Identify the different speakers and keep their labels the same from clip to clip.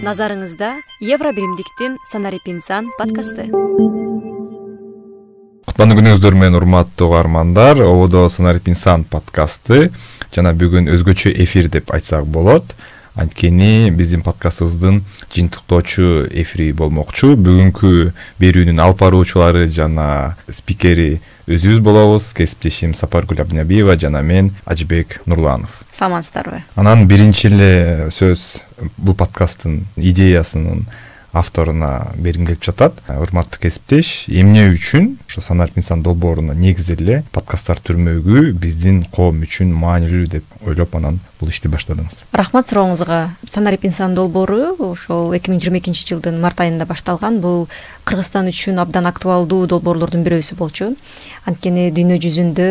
Speaker 1: назарыңызда евро биримдиктин санарип инсан подкасты.
Speaker 2: Кутмандуу күнүңүздөр менен урматтуу угармандар ободо санарип инсан подкасты. Жана бүгүн өзгөчө эфир деп айтсак болот. Анткени биздин подкастыбыздын жыйынтыктоочу эфири болмокчу. Бүгүнкү берүүнүн алып баруучулары жана спикери өзүбүз болобуз. Кесиптешим сапаргүл абдинабиева жана мен ажыбек нурланов.
Speaker 1: Саламатсыздарбы?
Speaker 2: Анан биринчи эле сөз бул подкасттын идеясынын авторуна бергим келип жатат. Урматтуу кесиптеш эмне үчүн ошо санарип инсан долбооруна негизи эле подкасттар түрмөгү биздин коом үчүн маанилүү деп ойлоп анан бул ишти баштадыңыз.
Speaker 1: Рахмат сурооңузга. Санарип инсан долбоору ошол эки миң жыйырма экинчи жылдын март айында башталган. Бул кыргызстан үчүн абдан актуалдуу долбоорлордун бирөөсү болчу. Анткени дүйнө жүзүндө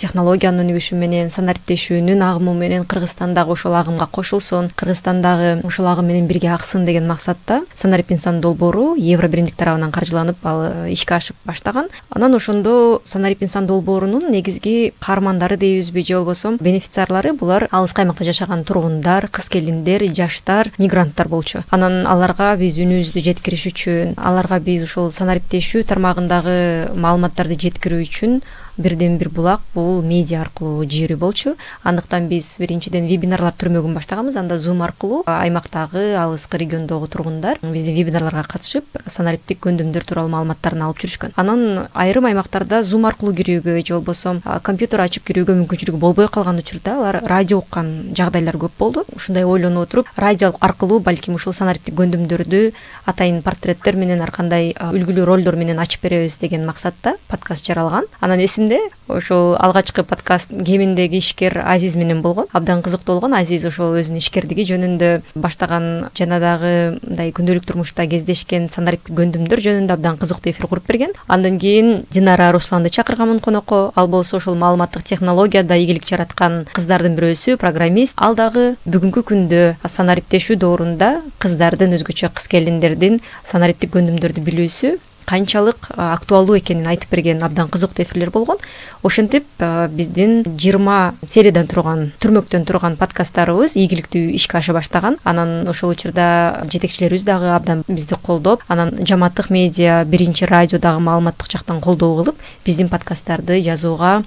Speaker 1: технологиянын өнүгүшү менен санариптешүүнүн агымы менен кыргызстан дагы ошол агымга кошулсун кыргызстан дагы ошол агым менен бирге аксын деген максатта санарип инсан долбоору евро биримдик тарабынан каржыланып ал ишке ашып баштаган анан ошондо санарип инсан долбоорунун негизги каармандары дейбизби же болбосо бенефициарлары булар алыс аймакта жашаган тургундар кыз келиндер жаштар мигранттар болчу. Анан аларга биз үнүбүздү жеткириш үчүн аларга биз ушул санариптешүү тармагындагы маалыматтарды жеткирүү үчүн бирден бир булак бул медиа аркылуу жиберүү болчу. Андыктан биз биринчиден вебинарлар түрмөгүн баштаганбыз анда зум аркылуу аймактагы алыскы региондогу тургундар биздин вебинарларга катышып санариптик көндүмдөр тууралуу маалыматтарын алып жүрүшкөн. Анан айрым аймактарда зум аркылуу кирүүгө же болбосо компьютер ачып кирүүгө мүмкүнчүлүгү болбой калган учурда алар радио уккан жагдайлар көп болду. Ушундай ойлонуп отуруп радио аркылуу балким ушул санариптик көндүмдөрдү атайын портреттер менен ар кандай үлгүлүү ролдор менен ачып беребиз деген максатта подкаст жаралган. Анан эсимде ошол алгачкы подкаст кеминдеги ишкер азиз менен болгон. Абдан кызыктуу болгон азиз ошол өзүнүн ишкердиги жөнүндө баштаган жана дагы мындай күндөлүк турмушта кездешкен санариптик көндүмдөр жөнүндө абдан кызыктуу эфир куруп берген. Андан кийин динара русланды чакырганмын конокко. Ал болсо ошол маалыматтык технологияда ийгилик жараткан кыздардын бирөөсү программист. Ал дагы бүгүнкү күндө санариптешүү доорунда кыздардын өзгөчө кыз келиндердин санариптик көндүмдөрдү билүүсү канчалык актуалдуу экенин айтып берген абдан кызыктуу эфирлер болгон. Ошентип биздин жыйырма сериядан турган түрмөктөн турган подкасттарыбыз ийгиликтүү ишке аша баштаган. Анан ошол учурда жетекчилерибиз дагы абдан бизди колдоп анан жамааттык медиа биринчи радио дагы маалыматтык жактан колдоо кылып биздин подкасттарды жазууга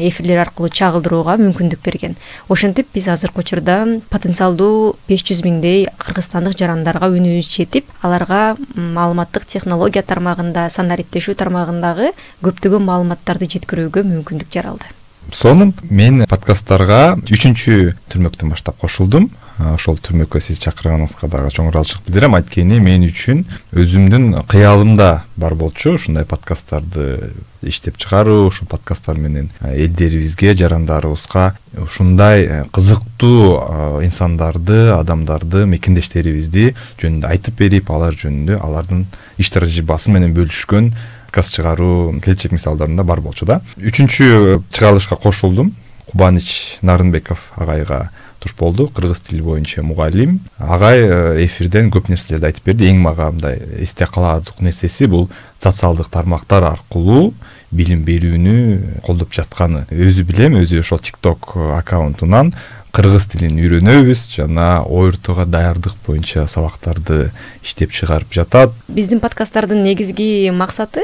Speaker 1: эфирлер аркылуу чагылдырууга мүмкүндүк берген. Ошентип биз азыркы учурда потенциалдуу беш жүз миңдей кыргызстандык жарандарга үнүбүз жетип аларга маалыматтык технология тармагында санариптешүү тармагындагы көптөгөн маалыматтарды жеткирүүгө мүмкүндүк жаралды.
Speaker 2: Сонун мен подкасттарга үчүнчү түрмөктөн баштап кошулдум ошол түрмөккө сиз чакырганыңызга дагы чоң ыраазычылык билдирем. Анткени мен үчүн өзүмдүн кыялымда бар болчу. Ушундай подкасттарды иштеп чыгаруу ушул подкасттар менен элдерибизге жарандарыбызга ушундай кызыктуу инсандарды адамдарды мекендештерибизди жөнүндө айтып берип алар жөнүндө алардын иш тажрыйбасы менен бөлүшкөн подкаст чыгаруу келечек мисалдарында бар болчу да. Үчүнчү чыгарылышка кошулдум кубаныч нарынбеков агайга туш болду. Кыргыз тили боюнча мугалим. Агай э, эфирден көп нерселерди айтып берди. Эң мага мындай эсте каларлык нерсеси бул социалдык тармактар аркылуу билим берүүнү колдоп жатканы. Өзү билем өзү ошол тик ток аккаунтунан кыргыз тилин үйрөнөбүз жана ортга даярдык боюнча сабактарды иштеп чыгарып жатат.
Speaker 1: Биздин подкасттардын негизги максаты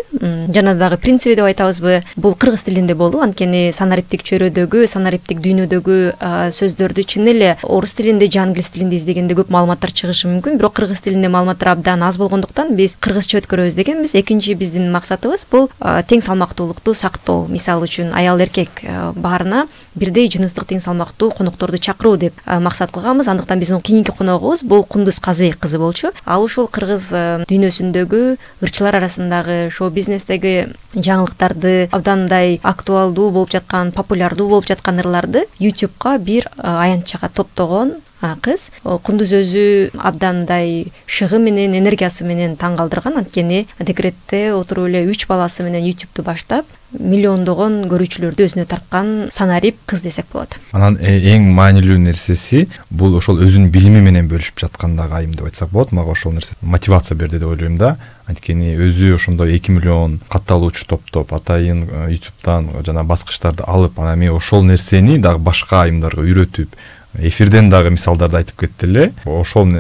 Speaker 1: жана дагы принциби деп айтабызбы бул кыргыз тилинде болуу анткени санариптик чөйрөдөгү санариптик дүйнөдөгү сөздөрдү чын эле орус тилинде же англис тилинде издегенде көп маалыматтар чыгышы мүмкүн. Бирок кыргыз тилинде маалыматтар абдан аз болгондуктан биз кыргызча өткөрөбүз дегенбиз. Экинчи биздин максатыбыз бул тең салмактуулукту сактоо. Мисалы үчүн аял эркек баарына бирдей жыныстык тең салмактуу конокторду чакыруу деп максат кылганбыз. Андыктан биздин кийинки коногубуз бул кундуз казыбек кызы болчу. Ал ушул кыргыз дүйнөсүндөгү ырчылар арасындагы шоу бизнестеги жаңылыктарды абдан мындай актуалдуу болуп жаткан популярдуу болуп жаткан ырларды ютубка бир аянтчага топтогон кыз кундуз өзү абдан мындай шыгы менен энергиясы менен таң калтырган анткени декретте отуруп эле үч баласы менен ютубту баштап миллиондогон көрүүчүлөрдү өзүнө тарткан санарип кыз десек болот.
Speaker 2: Анан э, эң маанилүү нерсеси бул ошол өзүнүн билими менен бөлүшүп жаткандагы айым деп айтсак болот. Мага ошол нерсе мотивация берди деп ойлойм да. Анткени өзү ошондой эки миллион катталуучу топтоп атайын э, ютубтан жана баскычтарды алып анан эми ошол нерсени дагы башка айымдарга үйрөтүп эфирден дагы мисалдарды айтып кетти эле ошол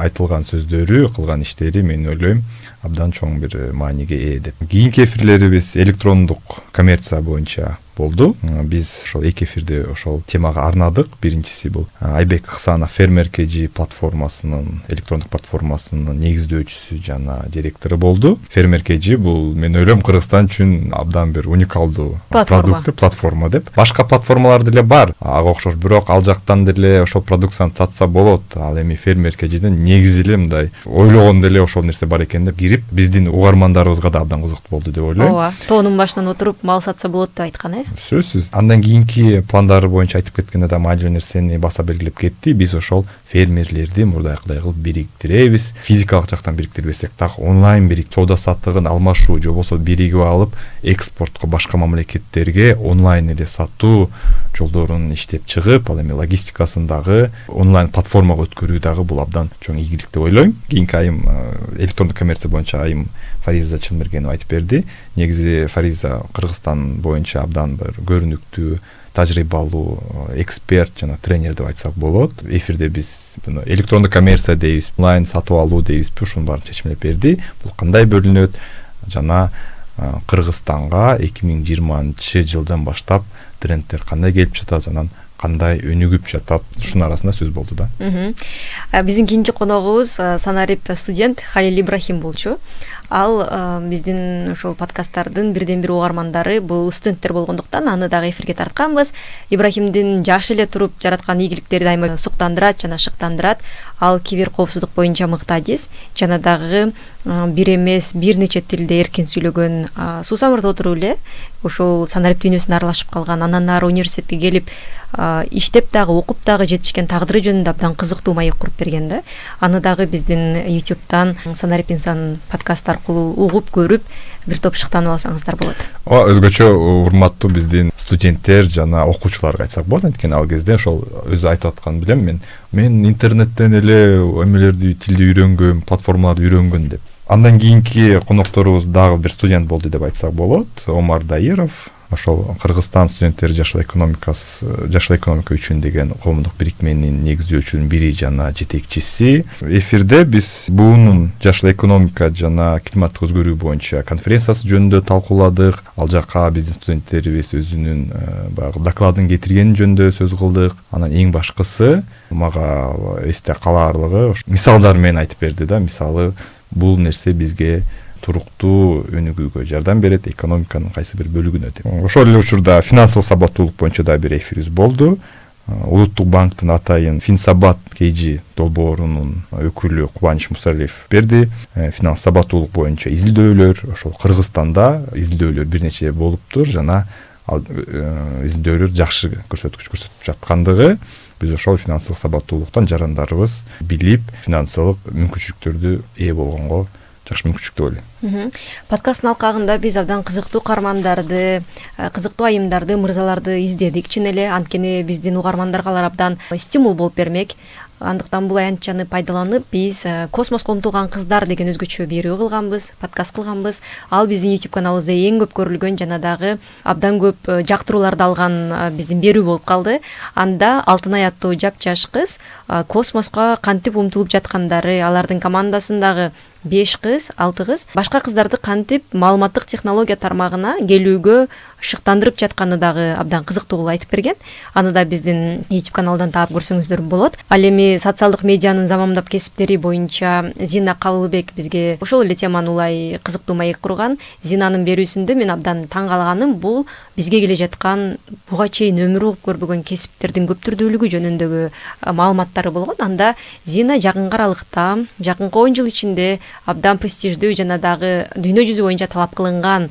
Speaker 2: айтылган сөздөрү кылган иштери мен ойлойм абдан чоң бир мааниге ээ деп. Кийинки эфирлерибиз электрондук коммерция боюнча болду. Биз ошол эки эфирди ошол темага арнадык. Биринчиси бул айбек ыксанов фермер kg платформасынын электрондук платформасынын негиздөөчүсү жана директору болду. Фермер kg бул мен ойлойм кыргызстан үчүн абдан бир уникалдуу продукт платформа деп. Башка платформалар деле бар ага окшош. Бирок ал жактан деле ошол продукцияны сатса болот. Ал эми фермер kgден негизи эле мындай ойлогондо эле ошол нерсе бар экен деп кирип биздин угармандарыбызга да абдан кызыктуу болду деп ойлойм.
Speaker 1: Ооба тоонун башынан отуруп мал сатса болот деп айткан э
Speaker 2: сөзсүз. Андан кийинки пландары боюнча айтып кеткенде да маанилүү нерсени баса белгилеп кетти. Биз ошол фермерлерди мурдайкыдай кылып бириктиребиз. Физикалык жактан бириктирбесек дагы онлайн соода саттыгын алмашуу же болбосо биригип алып экспортко башка мамлекеттерге онлайн эле сатуу жолдорун иштеп чыгып ал эми логистикасын дагы онлайн платформага өткөрүү дагы бул абдан чоң ийгилик деп ойлойм. Кийинки айым электрондук коммерция боюнча айым фариза чынбергенова айтып берди. Негизи фариза кыргызстан боюнча абдан бир көрүнүктүү тажрыйбалуу эксперт жана тренер деп айтсак болот. Эфирде биз электрондук коммерция дейбизби онлайн сатып алуу дейбизби ушунун баарын чечимдеп берди. Бул кандай бөлүнөт? Жана кыргызстанга эки миң жыйырманчы жылдан баштап тренддер кандай келип жатат анан кандай өнүгүп жатат? Ушунун арасында сөз болду да.
Speaker 1: Биздин кийинки коногубуз санарип студент халил ибрахим болчу ал биздин ошол подкасттардын бирден бир угармандары бул студенттер болгондуктан аны дагы эфирге тартканбыз. Ибрахимдин жаш эле туруп жараткан ийгиликтери дайыма суктандырат жана шыктандырат. Ал кибер коопсуздук боюнча мыкты адис жана дагы бир эмес бир нече тилде эркин сүйлөгөн суусамырда отуруп эле ушул санарип дүйнөсүнө аралашып калган андан ары университетке келип иштеп дагы окуп дагы жетишкен тагдыры жөнүндө абдан кызыктуу маек куруп берген да. Аны дагы биздин ютубтан санарип инсан подкасты аркылуу угуп көрүп бир топ шыктанып алсаңыздар болот.
Speaker 2: Ооба өзгөчө урматтуу биздин студенттер жана окуучуларга айтсак болот. Анткени ал кезде ошол өзү айтып атканын билем мен. Мен интернеттен эле эмелерди тилди үйрөнгөм платформаларды үйрөнгөн деп. Андан кийинки конокторубуз дагы бир студент болду деп айтсак болот. Омар даиров ошол кыргызстан студенттери жашыл экономикасы жашыл экономика үчүн деген коомдук бирикменин негиздөөчүлөрүнүн бири жана жетекчиси. Эфирде биз буунун жашыл экономика жана климаттык өзгөрүү боюнча конференциясы жөнүндө талкууладык. Ал жака биздин студенттерибиз өзүнүн э, баягы докладын кетиргени жөнүндө сөз кылдык. Анан эң башкысы мага эсте калаарлыгы мисалдар менен айтып берди да. Мисалы бул нерсе бизге туруктуу өнүгүүгө жардам берет экономиканын кайсы бир бөлүгүнө деп ошол эле учурда финансылык сабаттуулук боюнча дагы бир эфирибиз болду. Улуттук банктын атайын финсабат kg долбоорунун өкүлү кубаныч мусалиев берди. Э, финанс сабаттуулук боюнча изилдөөлөр ошол кыргызстанда изилдөөлөр бир нече болуптур жана ал э, изилдөөлөр жакшы көрсөткүч көрсөтүп жаткандыгы. Биз ошол финансылык сабаттуулуктан жарандарыбыз билип финансылык мүмкүнчүлүктөрдү ээ болгонго жакшы мүмкүнчүлүк деп ойлойм
Speaker 1: подкасттын алкагында биз абдан кызыктуу каармандарды э, кызыктуу айымдарды мырзаларды издедик. Чын эле анткени биздин угармандарга алар абдан стимул болуп бермек. Андыктан бул аянтчаны пайдаланып биз э, космоско умтулган кыздар деген өзгөчө берүү кылганбыз подкаст кылганбыз. Ал биздин youtube каналыбызда эң көп көрүлгөн жана дагы абдан көп э, жактырууларды алган биздин берүү болуп калды. Анда алтынай аттуу жапжаш кыз космоско кантип умтулуп жаткандары алардын командасындагы беш кыз алты кыз. Башка кыздарды кантип маалыматтык технология тармагына келүүгө шыктандырып жатканы дагы абдан кызыктуу кылып айтып берген. Аны да биздин youtube каналдан таап көрсөңүздөр болот. Ал эми социалдык медианын замандап кесиптери боюнча зина кабылбек бизге ошол эле теманы улай кызыктуу маек курган. Зинанын берүүсүндө мен абдан таң калганым бул бизге келе жаткан буга чейин өмүр угуп көрбөгөн кесиптердин көптүрдүүлүгү жөнүндөгү маалыматтары болгон. Анда зина жакынкы аралыкта жакынкы он жыл ичинде абдан престиждүү жана дагы дүйнө жүзү боюнча талап кылынган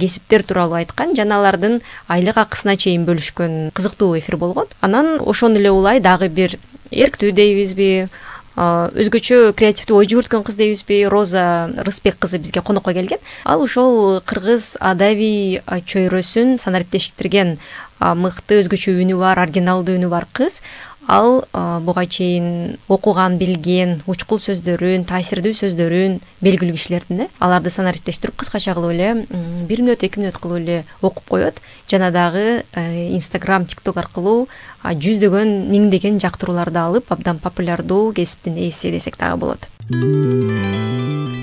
Speaker 1: кесиптер тууралуу айткан жана алардын айлык акысына чейин бөлүшкөн кызыктуу эфир болгон. Анан ошону эле улай дагы бир эрктүү дейбизби өзгөчө креативдүү ой жүгүрткөн кыз дейбизби. Роза рысбек кызы бизге конокко келген. Ал ушол кыргыз адабий чөйрөсүн санариптештирген мыкты өзгөчө үнү бар оригиналдуу үнү бар кыз ал буга чейин окуган билген учкул сөздөрүн таасирдүү сөздөрүн белгилүү кишилердин э аларды санариптештирип кыскача кылып эле бир мүнөт эки мүнөт кылып эле окуп коет. Жана дагы инстаграм тикток аркылуу жүздөгөн миңдеген жактырууларды алып абдан популярдуу кесиптин ээси десек дагы болот.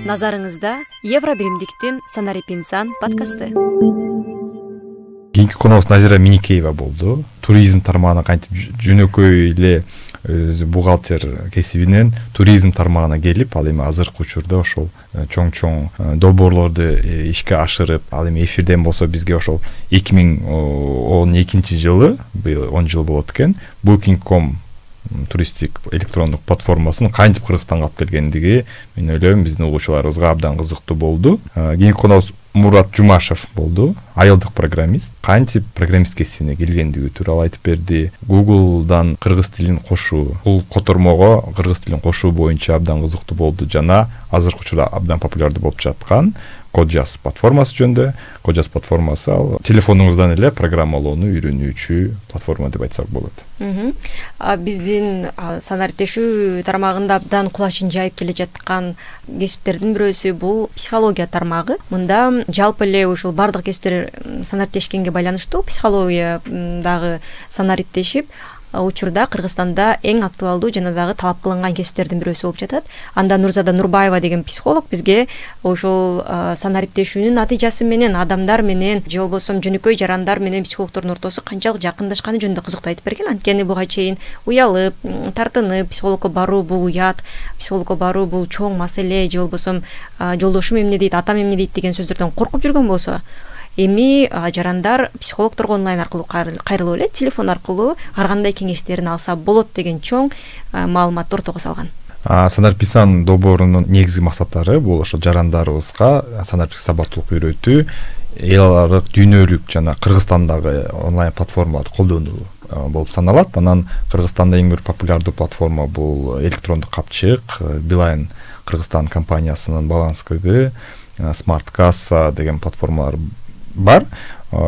Speaker 1: Назарыңызда евро биримдиктин санарип инсан подкасты
Speaker 2: кийинки коногубуз назира миникеева болду. Туризм тармагына кантип жөнөкөй эле өзү бухгалтер кесибинен туризм тармагына келип ал эми азыркы учурда ошол э, чоң чоң э, долбоорлорду э, ишке ашырып ал эми эфирден болсо бизге ошол эки миң он экинчи жылы быйыл он жыл болот экен букинг ком туристтик электрондук платформасын кантип кыргызстанга алып келгендиги мен ойлойм биздин угуучуларыбызга абдан кызыктуу болду. Кийинки коногубуз мурат жумашев болду. Айылдык программист. Кантип программист кесибине келгендиги тууралуу айтып берди. Гуглдан кыргыз тилин кошуу бул котормого кыргыз тилин кошуу боюнча абдан кызыктуу болду жана азыркы учурда абдан популярдуу болуп жаткан коджаз платформасы жөнүндө. Коджаз платформасы ал телефонуңуздан эле программалоону үйрөнүүчү платформа деп айтсак болот.
Speaker 1: Биздин санариптешүү тармагында абдан кулачын жайып келе жаткан кесиптердин бирөөсү бул психология тармагы. Мында жалпы эле ушул баардык кесиптер санариптешкенге байланыштуу психология дагы санариптешип учурда кыргызстанда эң актуалдуу жана дагы талап кылынган кесиптердин бирөөсү болуп жатат. Анда нурзада нурбаева деген психолог бизге ушул санариптешүүнүн натыйжасы менен адамдар менен же болбосо жөнөкөй жарандар менен психологдордун ортосу канчалык жакындашканы жөнүндө кызыктуу айтып берген. Анткени буга чейин уялып тартынып психологко баруу бул уят психологко баруу бул чоң маселе же болбосо жолдошум эмне дейт атам эмне дейт деген сөздөрдөн коркуп жүргөн болсо эми жарандар психологдорго онлайн аркылуу кайрылып эле телефон аркылуу ар кандай кеңештерин алса болот деген чоң маалыматты ортого салган.
Speaker 2: Санарип инсан долбоорунун негизги максаттары бул ошо жарандарыбызга санариптик сабаттуулук үйрөтүү эл аралык дүйнөлүк жана кыргызстандагы онлайн платформаларды колдонуу болуп саналат. Анан кыргызстанда эң бир популярдуу платформа бул электрондук капчык билайн кыргызстан компаниясынын баланс кг смарт касса деген платформалар бар.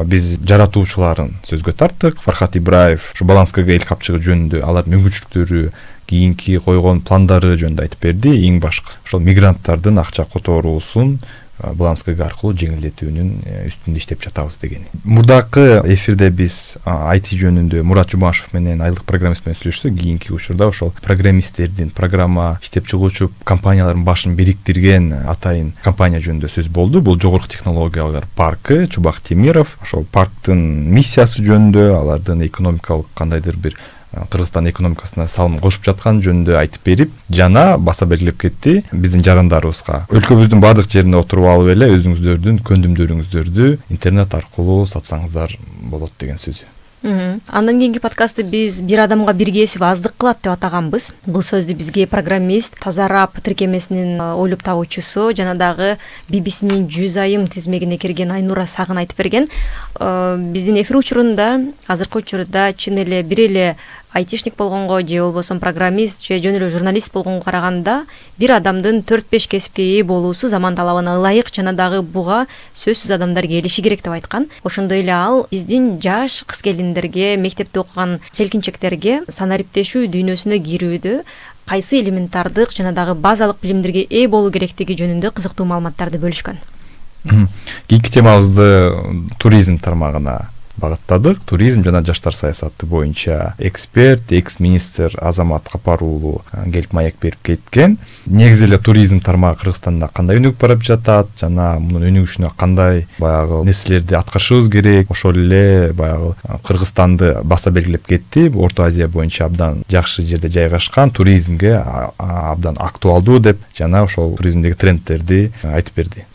Speaker 2: Биз жаратуучуларын сөзгө тарттык фархат ибраев ушу баланс кг эл капчыгы жөнүндө алардын мүмкүнчүлүктөрү кийинки койгон пландары жөнүндө айтып берди. Эң башкысы ошол мигранттардын акча которуусун баланс кг аркылуу жеңилдетүүнүн э, үстүндө иштеп жатабыз деген мурдакы эфирде биз айти жөнүндө мурат жумашев менен айылдык программист менен сүйлөшсөк кийинки учурда ошол программисттердин программа иштеп чыгуучу компаниялардын башын бириктирген атайын компания жөнүндө сөз болду. Бул жогорку технологиялар паркы чубак темиров. Ошол парктын миссиясы жөнүндө алардын экономикалык кандайдыр бир кыргызстан экономикасына салым кошуп жатканы жөнүндө айтып берип жана баса белгилеп кетти биздин жарандарыбызга. Өлкөбүздүн баардык жеринде отуруп алып эле өзүңүздөрдүн көндүмдөрүңүздөрдү интернет аркылуу сатсаңыздар болот деген сөзү
Speaker 1: андан кийинки подкастты биз бир адамга бир кесип аздык кылат деп атаганбыз. Бул сөздү бизге программист таза раб тиркемесинин ойлоп табуучусу жана дагы бибисинин жүз айым тизмегине кирген айнура сагын айтып берген. Биздин эфир учурунда азыркы учурда чын эле бир эле айтишник болгонго же болбосо программист же жөн эле журналист болгонго караганда бир адамдын төрт беш кесипке ээ болуусу заман талабына ылайык жана дагы буга сөзсүз адамдар келиши керек деп айткан. Ошондой эле ал биздин жаш кыз келиндерге мектепте окуган селкинчектерге санариптешүү дүйнөсүнө кирүүдө кайсы элементардык жана дагы базалык билимдерге ээ болуу керектиги жөнүндө кызыктуу маалыматтарды бөлүшкөн.
Speaker 2: Кийинки темабызды туризм тармагына багыттадык. Туризм жана жаштар саясаты боюнча эксперт экс министр азамат капар уулу келип маек берип кеткен. Негизи эле туризм тармагы кыргызстанда кандай өнүгүп барып жатат жана мунун өнүгүшүнө кандай баягы нерселерди аткарышыбыз керек? Ошол эле баягы кыргызстанды баса белгилеп кетти. Орто азия боюнча абдан жакшы жерде жайгашкан туризмге абдан актуалдуу деп жана ошол туризмдеги трендтерди айтып берди.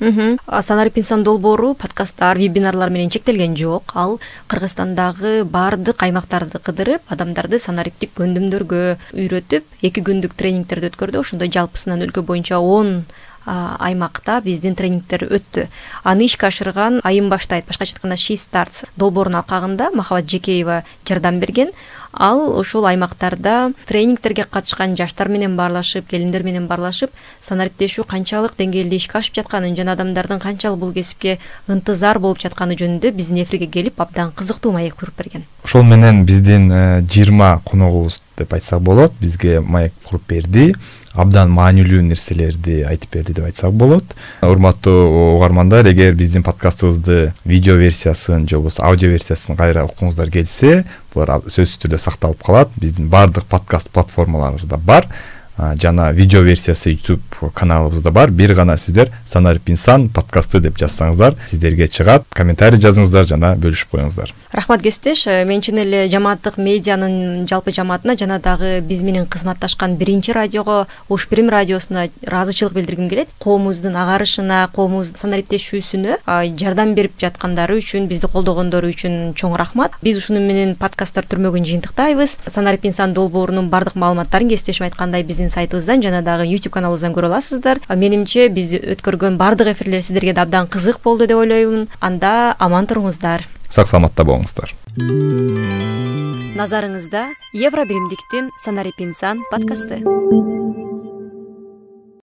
Speaker 1: Санарип инсан долбоору подкасттар вебинарлар менен чектелген жок. Ал кыргызстандагы баардык аймактарды кыдырып адамдарды санариптик көндүмдөргө үйрөтүп эки күндүк тренингтерди өткөрдү. Ошондой жалпысынан өлкө боюнча он аймакта биздин тренингдер өттү. Аны ишке ашырган айым баштайт. Башкача айтканда ши стартс долбоорунун алкагында махабат жекеева жардам берген. Ал ошол аймактарда тренингтерге катышкан жаштар менен баарлашып келиндер менен баарлашып санариптешүү канчалык деңгээлде ишке ашып жатканын жана адамдардын канчалык бул кесипке ынтызар болуп жатканы жөнүндө биздин эфирге келип абдан кызыктуу маек куруп берген.
Speaker 2: Ошол менен биздин э, жыйырма коногубуз деп айтсак болот бизге маек куруп берди абдан маанилүү нерселерди айтып берди деп айтсак болот. Урматтуу угармандар эгер биздин подкастыбызды видео версиясын же болбосо аудио версиясын кайра окугуңуздар келсе булар сөзсүз түрдө сакталып калат. Биздин баардык подкаст платформаларыбызда бар жана видео версиясы ютуб каналыбызда бар. Бир гана сиздер санарип инсан подкасты деп жазсаңыздар сиздерге чыгат комментарий жазыңыздар жана бөлүшүп коюңуздар.
Speaker 1: Рахмат кесиптеш. Э, мен чын эле жамааттык медианын жалпы жамаатына жана дагы биз менен кызматташкан биринчи радиого ош бирим радиосуна ыраазычылык билдиргим келет. Коомубуздун агарышына коомубуздун санариптешүүсүнө жардам берип жаткандары үчүн бизди колдогондору үчүн чоң рахмат. Биз ушуну менен подкасттар түрмөгүн жыйынтыктайбыз. Санарип инсан долбоорунун баардык маалыматтарын кесиптешим айткандай биздин сайтыбыздан жана дагы youtube каналыбыздан көрө аласыздар. Менимче биз өткөргөн баардык эфирлер сиздерге да абдан кызык болду деп ойлоймун анда аман туруңуздар.
Speaker 2: Сак саламатта болуңуздар.
Speaker 1: Назарыңызда евро биримдиктин санарип инсан подкасты